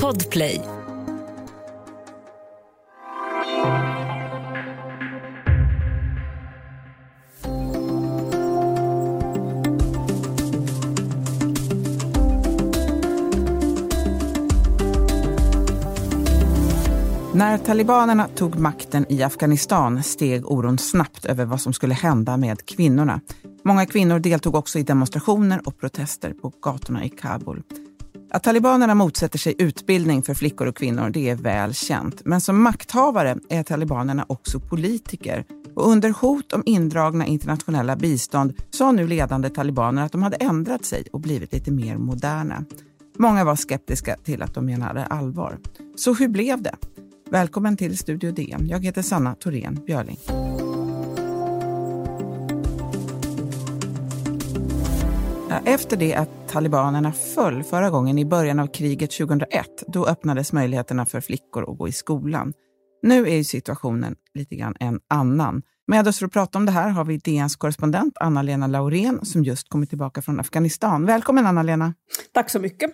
Podplay. När talibanerna tog makten i Afghanistan steg oron snabbt över vad som skulle hända med kvinnorna. Många kvinnor deltog också i demonstrationer och protester på gatorna i Kabul. Att talibanerna motsätter sig utbildning för flickor och kvinnor det är väl känt. Men som makthavare är talibanerna också politiker. Och under hot om indragna internationella bistånd sa nu ledande talibaner att de hade ändrat sig och blivit lite mer moderna. Många var skeptiska till att de menade allvar. Så hur blev det? Välkommen till Studio DN. Jag heter Sanna Thorén Björling. Efter det att talibanerna föll förra gången i början av kriget 2001, då öppnades möjligheterna för flickor att gå i skolan. Nu är situationen lite grann en annan. Med oss för att prata om det här har vi DNs korrespondent Anna-Lena Laurén som just kommit tillbaka från Afghanistan. Välkommen Anna-Lena. Tack så mycket.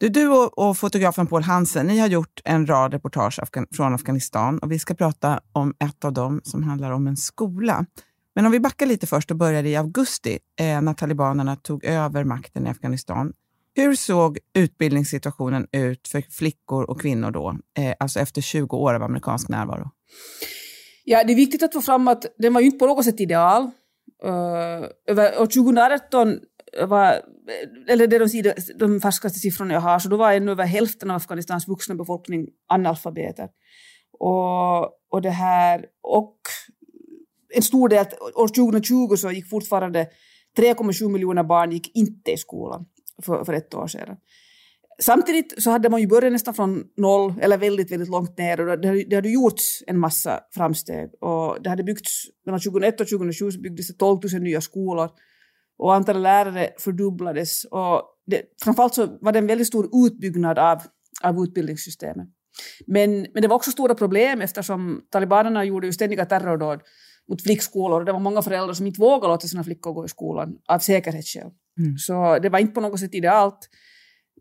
Du, du och, och, fotografen Paul Hansen, ni har gjort en rad reportage Afgan från Afghanistan och vi ska prata om ett av dem som handlar om en skola. Men om vi backar lite först och börjar i augusti eh, när talibanerna tog över makten i Afghanistan. Hur såg utbildningssituationen ut för flickor och kvinnor då, eh, alltså efter 20 år av amerikansk närvaro? Ja, det är viktigt att få fram att den var ju inte på något sätt ideal. Uh, över, och 2018 var, eller det de, de färskaste siffrorna jag har, så då var ännu över hälften av Afghanistans vuxna befolkning analfabeter. Och, och det här, och en stor del, år 2020 så gick fortfarande 3,7 miljoner barn gick inte i skolan för, för ett år sedan. Samtidigt så hade man ju börjat nästan från noll, eller väldigt, väldigt långt ner och det, hade, det hade gjorts en massa framsteg. Och det hade byggts, mellan 2001 och 2007 så byggdes det 12 000 nya skolor och antalet lärare fördubblades. Och det, framförallt så var det en väldigt stor utbyggnad av, av utbildningssystemet. Men, men det var också stora problem eftersom talibanerna gjorde ju ständiga terrordåd mot flickskolor det var många föräldrar som inte vågade låta sina flickor gå i skolan av säkerhetsskäl. Mm. Så det var inte på något sätt idealt.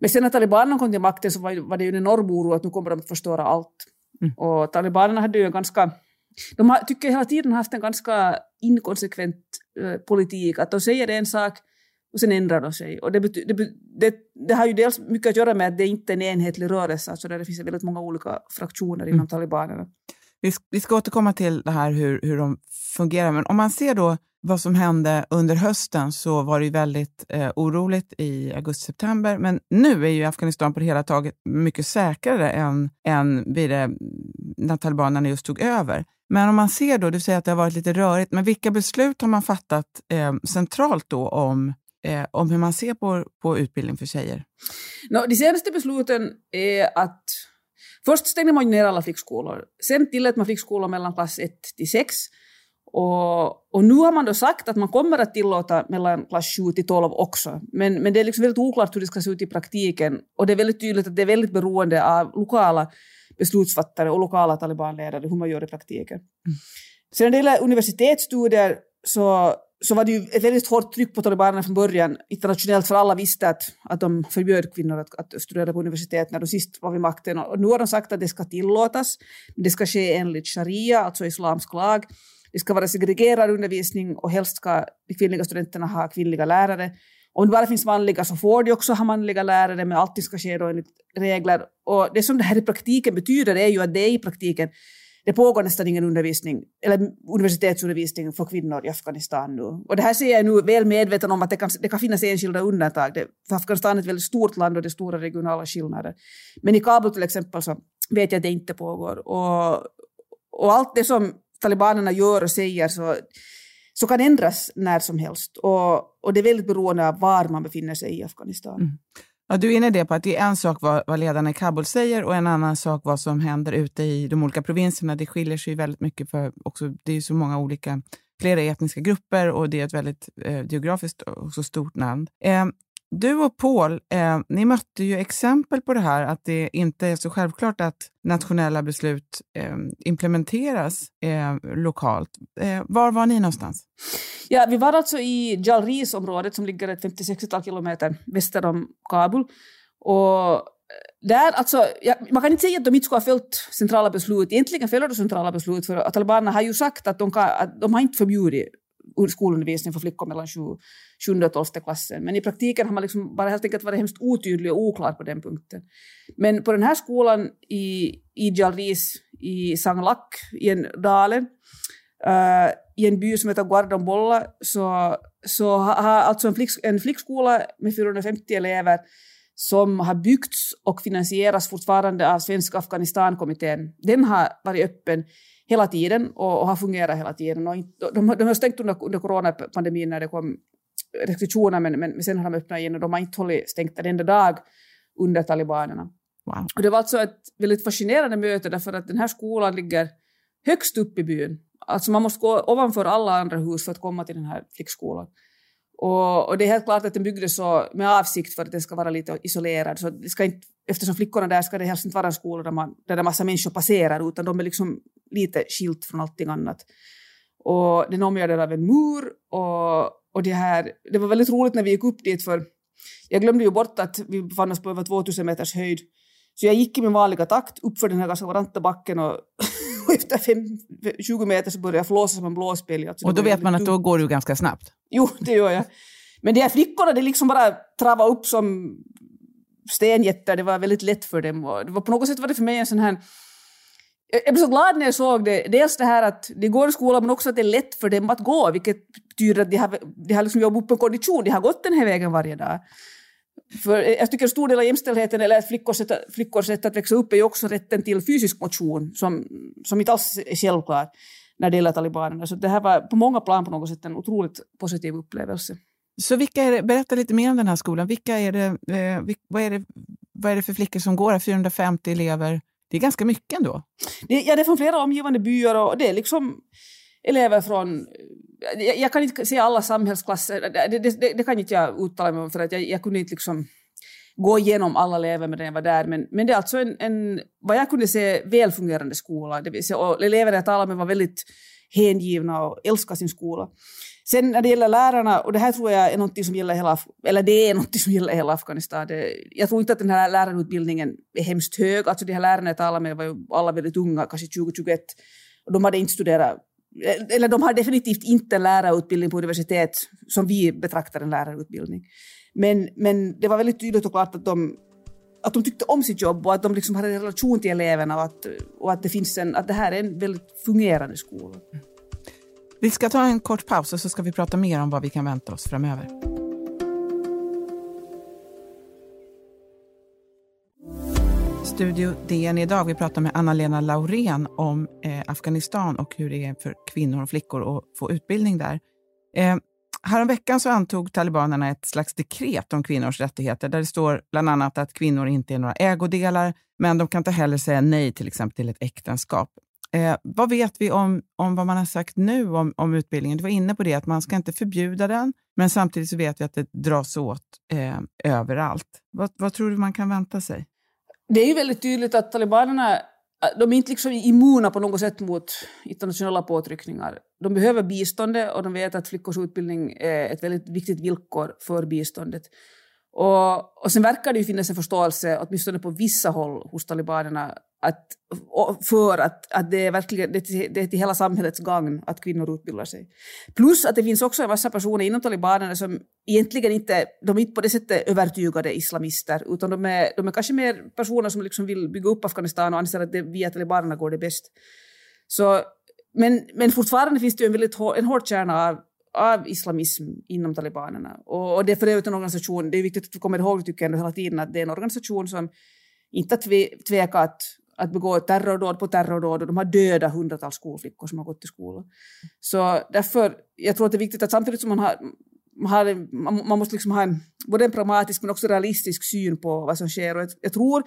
Men sen när talibanerna kom till makten så var, var det ju en enorm oro att nu kommer de att förstöra allt. Mm. Och talibanerna hade ju en ganska de har, tycker jag hela tiden haft en ganska inkonsekvent äh, politik. Att de säger en sak och sen ändrar de sig. Och det, det, det, det, har ju dels mycket att göra med att det inte är en enhetlig rörelse, alltså där det finns väldigt många olika fraktioner inom mm. talibanerna. Vi, vi ska återkomma till det här hur, hur de fungerar, men om man ser då vad som hände under hösten så var det ju väldigt eh, oroligt i augusti-september. Men nu är ju Afghanistan på det hela taget mycket säkrare än, än vid det, mm, när talibanerna just tog över. Men om man ser då, du säger att det har varit lite rörigt, men vilka beslut har man fattat eh, centralt då om, eh, om hur man ser på, på utbildning för tjejer? No, de senaste besluten är att först stängde man ner alla flickskolor. Sen tillät man flickskolor mellan klass 1 till 6. Och, och, nu har man då sagt att man kommer att tillåta mellan klass 7 till 12 också. Men, men det är liksom väldigt oklart hur det ska se ut i praktiken. Och det är väldigt tydligt att det är väldigt beroende av lokala beslutsfattare och lokala talibanledare, hur man gör i praktiken. Mm. Sen när det gäller universitetsstudier så, så var det ju ett väldigt hårt tryck på talibanerna från början internationellt, för alla visste att, att de förbjöd kvinnor att, att studera på universitet när de sist var vid makten. Och nu har de sagt att det ska tillåtas, men det ska ske enligt sharia, alltså islamsk lag. Det ska vara segregerad undervisning och helst ska de kvinnliga studenterna ha kvinnliga lärare. Om det bara finns manliga så får de också ha manliga lärare, men allting ska ske då enligt regler. Och det som det här i praktiken betyder är ju att det är i praktiken det pågår nästan ingen undervisning, eller universitetsundervisning för kvinnor i Afghanistan nu. Och det här ser jag nu väl medveten om att det kan, det kan finnas enskilda undantag. Det, för Afghanistan är ett väldigt stort land och det är stora regionala skillnader. Men i Kabul till exempel så vet jag att det inte pågår. Och, och allt det som talibanerna gör och säger så så kan ändras när som helst. Och, och det är väldigt beroende av var man befinner sig i Afghanistan. Mm. Ja, du är inne det på att det är en sak vad, vad ledarna i Kabul säger och en annan sak vad som händer ute i de olika provinserna. Det skiljer sig väldigt mycket för också, det är så många olika, flera etniska grupper och det är ett väldigt eh, geografiskt och stort land. Eh, du och Paul, eh, ni mötte ju exempel på det här, att det inte är så självklart att nationella beslut eh, implementeras eh, lokalt. Eh, var var ni någonstans? Ja, vi var alltså i Jalris-området som ligger ett 50–60-tal kilometer väster om Kabul. Och eh, där, alltså, ja, man kan inte säga att de inte skulle ha följt centrala beslut. Egentligen följer de centrala beslut för talibanerna har ju sagt att de, kan, att de har inte förbjudit skolundervisning för flickor mellan 7 och 12 klassen. Men i praktiken har man liksom bara helt enkelt varit hemskt otydlig och oklar på den punkten. Men på den här skolan i, i Jalris i Sanglak, i en dale, uh, i en by som heter Guardambolla, så, så har alltså en, flick, en flickskola med 450 elever som har byggts och finansieras fortfarande av Svenska Afghanistankommittén. Den har varit öppen hela tiden och, och har fungerat hela tiden. Och inte, de, de har stängt under, under coronapandemin när det kom restriktioner, men, men sen har de öppnat igen och de har inte hållit stängt en enda dag under talibanerna. Wow. Och det var alltså ett väldigt fascinerande möte därför att den här skolan ligger högst upp i byn. Alltså man måste gå ovanför alla andra hus för att komma till den här flickskolan. Och, och, det är helt klart att den byggdes så med avsikt för att den ska vara lite isolerad. Så det ska inte, eftersom flickorna där ska det helst inte vara en skola där, man, där en massa människor passerar utan de är liksom lite skilt från allting annat. Och den är omgärdad av en mur och, och det här, det var väldigt roligt när vi gick upp dit för jag glömde ju bort att vi befann oss på över 2000 meters höjd. Så jag gick i min vanliga takt upp för den här ganska branta backen och, och efter fem, 20 meter så började jag flåsa som en blåspel. Alltså och då vet man att då går du ganska snabbt? Jo, det gör jag. Men de här flickorna, det liksom bara travade upp som stenjättar. Det var väldigt lätt för dem. Och det var på något sätt var det för mig en sån här jag blev så glad när jag såg det. Dels det här att de går i skolan men också att det är lätt för dem att gå vilket betyder att de har, de har liksom jobbat upp en kondition. De har gått den här vägen varje dag. För jag tycker en stor del av jämställdheten eller flickors sätt, flickors sätt att växa upp är ju också rätten till fysisk motion som, som inte alls är självklar när det gäller talibanerna. Så det här var på många plan på något sätt en otroligt positiv upplevelse. Så vilka är det, berätta lite mer om den här skolan. Vilka är det, eh, vad, är det, vad är det för flickor som går här? 450 elever? Det är ganska mycket ändå. Det, ja, det är från flera omgivande byar och det är liksom elever från... Jag, jag kan inte se alla samhällsklasser, det, det, det, kan inte jag uttala mig om för att jag, jag kunde inte liksom gå igenom alla elever medan jag var där. Men, men det är alltså en, en, vad jag kunde se, välfungerande skola. Det vill säga, och eleverna jag talade med var väldigt hängivna och älskade sin skola. Sen när det gäller lärarna, och det här tror jag är något som gäller hela, eller det är något som gäller hela Afghanistan. Det, jag tror inte att den här lärarutbildningen är hemskt hög. Alltså de här lärarna jag talade med var ju alla väldigt unga, kanske 20-21. Och de hade inte studerat, Eh, eller de har definitivt inte en lärarutbildning på universitet som vi betraktar en lärarutbildning. Men, men det var väldigt tydligt och klart att de, att de tyckte om sitt jobb och att de liksom hade en relation till eleverna och att, och att, det, finns en, att det här är en väldigt fungerande skola. Vi ska ta en kort paus och så ska vi prata mer om vad vi kan vänta oss framöver. Studio DN idag. Vi pratar med Anna-Lena Laurén om eh, Afghanistan och hur det är för kvinnor och flickor att få utbildning där. Eh, Häromveckan så antog talibanerna ett slags dekret om kvinnors rättigheter där det står bland annat att kvinnor inte är några ägodelar, men de kan inte heller säga nej till exempel till ett äktenskap. Eh, vad vet vi om, om vad man har sagt nu om, om utbildningen? Du var inne på det, att man ska inte förbjuda den, men samtidigt så vet vi att det dras åt eh, överallt. Vad, vad tror du man kan vänta sig? Det är ju väldigt tydligt att talibanerna äh, de är inte liksom immuna på något sätt mot internationella påtryckningar. De behöver biståndet och de vet att flickors utbildning är ett väldigt viktigt villkor för biståndet. Och, och sen verkar det ju finnas en förståelse, åtminstone på vissa håll hos talibanerna, att, för att, att det, är verkligen, det, det är till hela samhällets gagn att kvinnor utbildar sig. Plus att det finns också en massa personer inom talibanerna som egentligen inte, de är inte på det sättet övertygade islamister, utan de är, de är kanske mer personer som liksom vill bygga upp Afghanistan och anser att det via talibanerna går det bäst. Så, men, men fortfarande finns det ju en, väldigt, en hård kärna av av islamism inom talibanerna. Och, och det är för övrigt en organisation, det är viktigt att vi kommer ihåg tycker jag hela tiden att det är en organisation som inte har tvekat att, att begå terrordåd på terrordåd och de har dödat hundratals skolflickor som har gått i skolan. Så därför, jag tror att det är viktigt att samtidigt som man har man, har, man måste liksom ha en, både en pragmatisk men också realistisk syn på vad som sker. Och jag, jag tror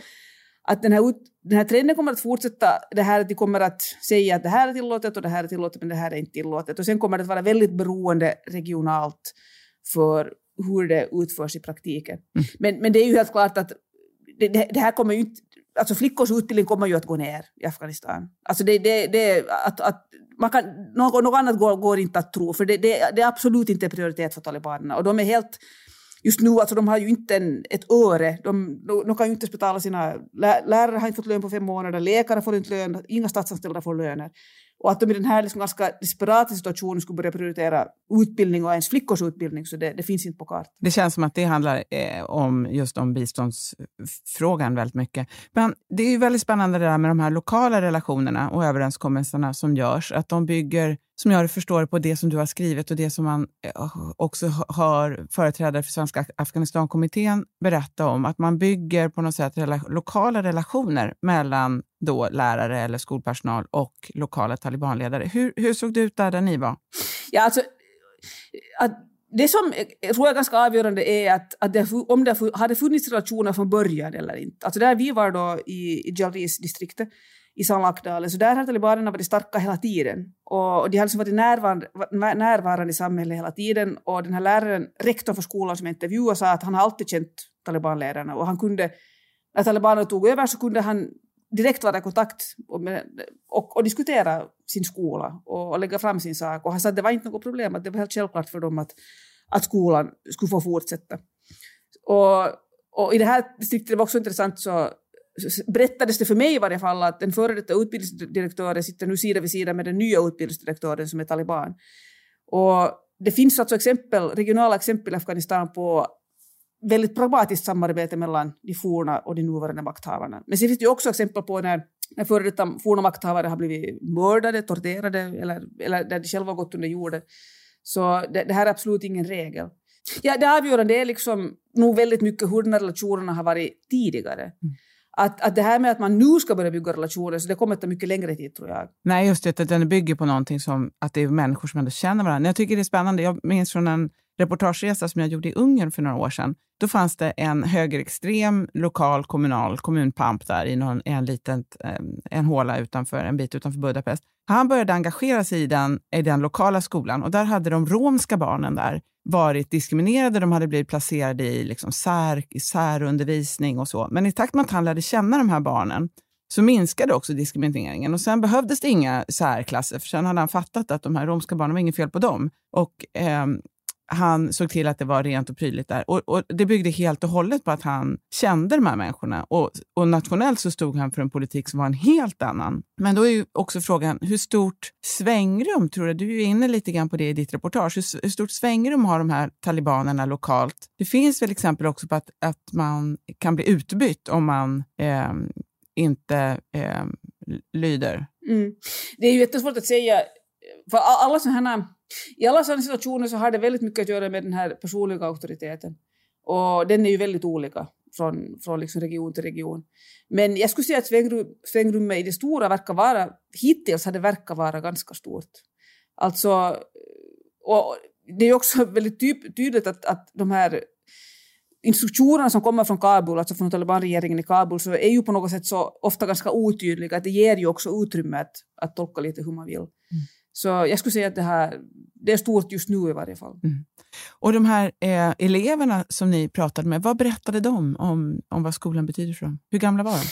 att den här, den här trenden kommer att fortsätta. Det här att de kommer att säga att det här är tillåtet och det här är tillåtet men det här är inte tillåtet. Och sen kommer det att vara väldigt beroende regionalt för hur det utförs i praktiken. Mm. Men, men det är ju helt klart att det, det, det, här kommer ju inte... Alltså flickors utbildning kommer ju att gå ner i Afghanistan. Alltså det, det, det, att, att man kan, något, något annat går, går inte att tro, för det, det, det är absolut inte prioritet för talibanerna. Och de är helt just nu, alltså de har ju inte en, ett öre. De, de kan ju inte betala sina... Lärare har inte fått lön på fem månader, läkare får inte lön, inga statsanställda får löner. Och att de i den här liksom ganska desperata situationen skulle börja prioritera utbildning och ens flickors utbildning, så det, det finns inte på kartan. Det känns som att det handlar eh, om just om biståndsfrågan väldigt mycket. Men det är ju väldigt spännande det där med de här lokala relationerna och överenskommelserna som görs, att de bygger som jag förstår på det som du har skrivit och det som man eh, också hör företrädare för Svenska Afghanistankommittén berätta om, att man bygger på något sätt rela lokala relationer mellan då lärare eller skolpersonal och lokala talibanledare. Hur, hur såg det ut där, där ni var? Ja, alltså, att det som eh, jag tror är ganska avgörande är att, att det, om det hade funnits relationer från början eller inte. Alltså där vi var då i, i Jalris-distriktet, i Salakdalen. Så där har talibanerna varit starka hela tiden. Och, de har liksom varit närvarande, närvarande i samhället hela tiden. Och den här läraren, rektorn för skolan som jag intervjuade, sa att han har alltid känt talibanledarna. Och han kunde, när talibanerna tog över så kunde han direkt vara i kontakt och, och, och, diskutera sin skola och, och, lägga fram sin sak. Och han sa att det var inte något problem, att det var helt självklart för dem att, att skolan skulle få fortsätta. Och, och i det här distriktet var också intressant så berättades det för mig i varje fall att den före detta utbildningsdirektören sitter nu sida vid sida med den nya utbildningsdirektören som är taliban. Och det finns alltså exempel, regionala exempel i Afghanistan på väldigt pragmatiskt samarbete mellan de forna och de nuvarande makthavarna. Men sen finns det också exempel på när, när före detta forna makthavare har blivit mördade, torterade eller, eller där de själva har gått under jorden. Så det, det här är absolut ingen regel. Ja, det avgörande är liksom nog väldigt mycket hur de här relationerna har varit tidigare. Mm att, att det här med att man nu ska börja bygga relationer, så det kommer att ta mycket längre tid tror jag. Nej, just det, att den bygger på någonting som att det är människor som ändå känner varandra. Jag tycker det är spännande. Jag minns från en reportageresa som jag gjorde i Ungern för några år sedan. Då fanns det en högerextrem lokal kommunal kommunpamp där i någon, en liten ehm, en håla utanför, en bit utanför Budapest. Han började engagera sig i den, i den lokala skolan och där hade de romska barnen där varit diskriminerade. De hade blivit placerade i liksom sär, i särundervisning och så. Men i takt med att han lärde känna de här barnen så minskade också diskrimineringen. Och sen behövdes det inga särklasser, för sen hade han fattat att de här romska barnen var inget fel på dem. Och eh, han såg till att det var rent och prydligt där. Och, och, Det byggde helt och hållet på att han kände de här människorna. Och, och, nationellt så stod han för en politik som var en helt annan. Men då är ju också frågan, hur stort svängrum tror du? Du är ju inne lite grann på det i ditt reportage. Hur, hur stort svängrum har de här talibanerna lokalt? Det finns väl exempel också på att, att man kan bli utbytt om man eh, inte eh, lyder. Mm. Det är ju jättesvårt att säga, för alla sådana här i alla sådana situationer så har det väldigt mycket att göra med den här personliga auktoriteten. Och den är ju väldigt olika från, från liksom region till region. Men jag skulle säga att svängrum, svängrummet i det stora verkar vara, hittills har det verkat vara ganska stort. Alltså, och det är också väldigt typ, tydligt att, att de här instruktionerna som kommer från Kabul, alltså från talibanregeringen i Kabul, så är ju på något sätt så ofta ganska otydliga, att det ger ju också utrymme att, att tolka lite hur man vill. Mm. Så jag skulle säga att det, här, det är stort just nu i varje fall. Mm. Och de här eh, eleverna som ni pratade med, vad berättade de om, om vad skolan betyder för dem? Hur gamla var de?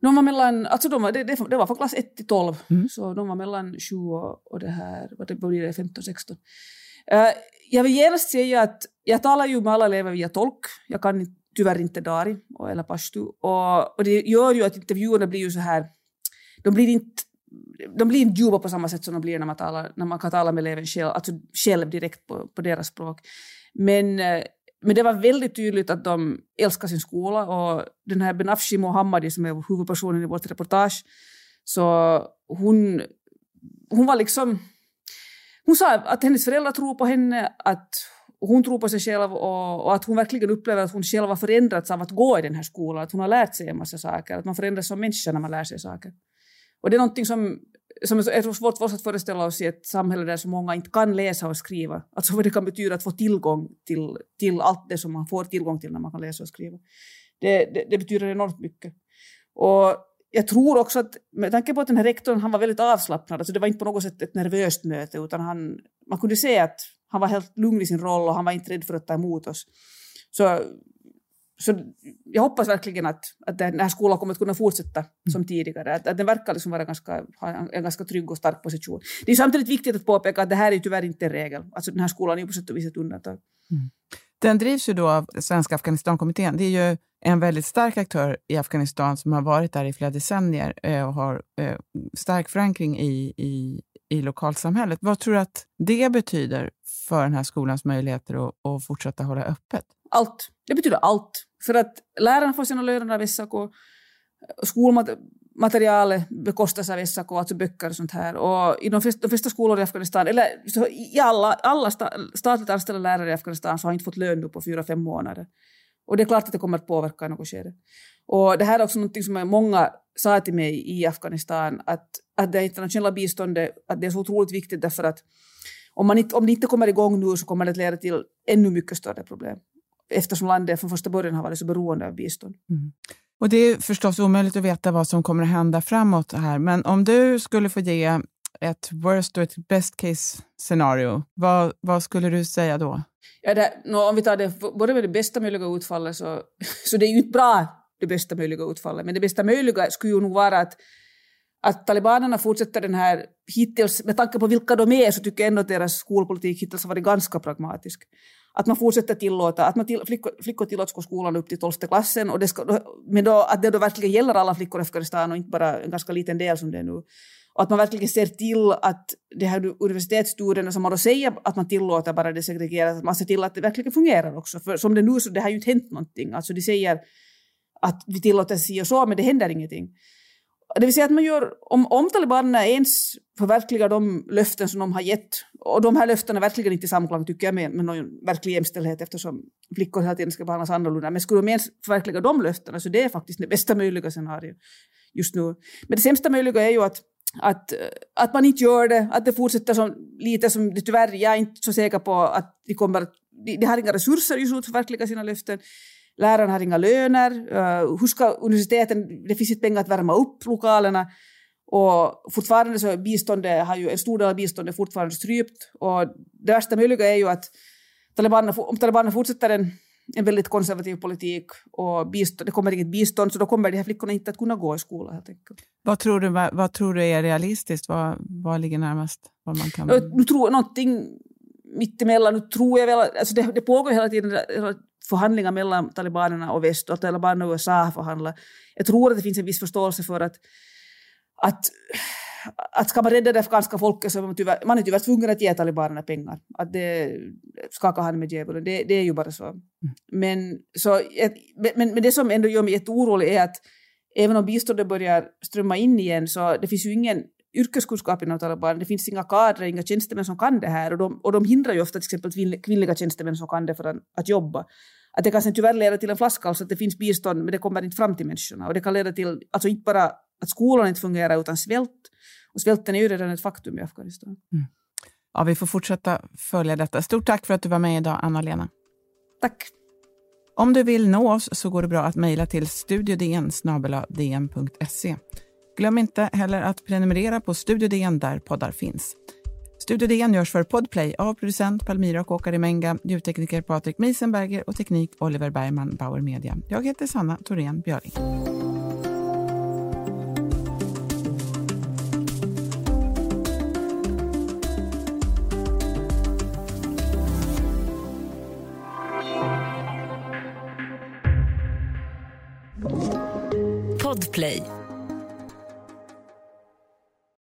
De var mellan, alltså de, det, det, det var från klass 1 till 12, mm. så de var mellan 20 och det här, vad det blir det, 15, 16. Uh, jag vill genast säga att jag talar ju med alla elever via tolk. Jag kan tyvärr inte dari eller pashtu. Och, och det gör ju att intervjuerna blir ju så här, de blir inte de blir inte djupa på samma sätt som de blir när man, talar, när man kan tala med eleven själv, alltså själv direkt på, på deras språk. Men, eh, men det var väldigt tydligt att de älskar sin skola och den här Benafshi Mohammadi som är huvudpersonen i vårt reportage, så hon, hon var liksom... Hon sa att hennes föräldrar tror på henne, att hon tror på sig själv och, och, att hon verkligen upplever att hon själv har förändrats av att gå i den här skolan, att hon har lärt sig en massa saker, att man förändras som människa när man lär sig saker. Och det är någonting som, som är svårt för oss att föreställa oss i ett samhälle där så många inte kan läsa och skriva. Alltså vad det kan betyda att få tillgång till, till allt det som man får tillgång till när man kan läsa och skriva. Det, det, det betyder enormt mycket. Och jag tror också att med tanke på att den här rektorn han var väldigt avslappnad, alltså det var inte på något sätt ett nervöst möte utan han, man kunde se att han var helt lugn i sin roll och han var inte rädd för att ta emot oss. Så så jag hoppas verkligen att, att den här skolan kommer att kunna fortsätta mm. som tidigare. Att, att den verkar liksom vara ganska, ha en, en, ganska trygg och stark position. Det är samtidigt viktigt att påpeka att det här är tyvärr inte en regel. Alltså den här skolan är på sätt och vis ett undantag. Mm. Den drivs ju då av Svenska Afghanistankommittén. Det är ju en väldigt stark aktör i Afghanistan som har varit där i flera decennier eh, och har eh, stark förankring i, i, i lokalsamhället. Vad tror du att det betyder för den här skolans möjligheter att, att fortsätta hålla öppet? Allt. Det betyder allt. För att lärarna får sina löner av SAK, skolmaterialet bekostas av SAK, alltså böcker och sånt här. Och i de flesta, de flesta skolor i Afghanistan, eller i alla, alla statligt anställda lärare i Afghanistan så har inte fått lön nu på fyra, fem månader. Och det är klart att det kommer att påverka i något skede. Och det här är också något som många sa till mig i Afghanistan, att, att det internationella biståndet att det är så otroligt viktigt därför att om, man inte, om det inte kommer igång nu så kommer det att leda till ännu mycket större problem eftersom landet från första början har varit så beroende av bistånd. Mm. Och Det är förstås omöjligt att veta vad som kommer att hända framåt här, men om du skulle få ge ett worst och ett best case scenario, vad, vad skulle du säga då? Ja, det, no, om vi tar det både med det bästa möjliga utfallet så, så det är ju inte bra det bästa möjliga utfallet, men det bästa möjliga skulle ju nog vara att, att talibanerna fortsätter den här hittills, med tanke på vilka de är så tycker jag ändå att deras skolpolitik hittills har varit ganska pragmatisk att man fortsätter tillåta, att man till, flickor, flickor tillåts gå skolan upp till tolfte klassen, och det ska, men då, att det då verkligen gäller alla flickor i Afghanistan och inte bara en ganska liten del som det är nu. Och att man verkligen ser till att de här universitetsstudierna som man då säger att man tillåter bara det segregerat, att man ser till att det verkligen fungerar också. För som det nu så det har ju inte hänt någonting. Alltså de säger att vi tillåter si och så, men det händer ingenting. Det vill säga att man gör, om, om talibanerna ens förverkligar de löften som de har gett, och de här löftena är verkligen inte i samklang tycker jag med, med någon verklig jämställdhet eftersom flickor hela tiden ska behandlas annorlunda, men skulle de ens förverkliga de löftena så det är faktiskt det bästa möjliga scenariot just nu. Men det sämsta möjliga är ju att att, att man inte gör det, att det fortsätter som, lite som det tyvärr, jag är inte så säker på att de kommer att, de, de har inga resurser just nu att förverkliga sina löften lärarna har inga löner, uh, hur ska universiteten, det finns inte pengar att värma upp lokalerna. Och fortfarande så biståndet har ju, en stor del av biståndet fortfarande strypt. Och det värsta möjliga är ju att talibanerna, om talibanerna fortsätter en, en väldigt konservativ politik och bistånd, det kommer inget bistånd, så då kommer de här flickorna inte att kunna gå i skolan helt enkelt. Vad tror du, vad, vad tror du är realistiskt? Vad, vad ligger närmast? Vad man kan... Nu tror någonting mittemellan, nu tror jag väl, alltså det, det pågår hela tiden förhandlingar mellan talibanerna och väst och talibanerna och USA förhandlar. Jag tror att det finns en viss förståelse för att, att, att ska man rädda det afghanska folket så är man, tyvärr, man är tyvärr tvungen att ge talibanerna pengar. Att det skaka hand med djävulen, det, det är ju bara så. Mm. Men, så men, men det som ändå gör mig jätteorolig är att även om biståndet börjar strömma in igen så det finns ju ingen yrkeskunskap inom Taliban. Det finns inga kadrer, inga tjänstemän som kan det här och de, och de hindrar ju ofta till exempel kvinnliga tjänstemän som kan det för att, att jobba. Att det kan sen tyvärr leda till en flaskhals, att det finns bistånd men det kommer inte fram till människorna. Och det kan leda till, alltså inte bara att skolan inte fungerar utan svält. Och svälten är ju redan ett faktum i Afghanistan. Mm. Ja, vi får fortsätta följa detta. Stort tack för att du var med idag, Anna-Lena. Tack. Om du vill nå oss så går det bra att mejla till studiodn Glöm inte heller att prenumerera på Studio DN där poddar finns. Studio DN görs för Podplay av producent Palmira och Åkare Menga, ljudtekniker Patrik Miesenberger och teknik Oliver Bergman, Bauer Media. Jag heter Sanna Thorén Björling.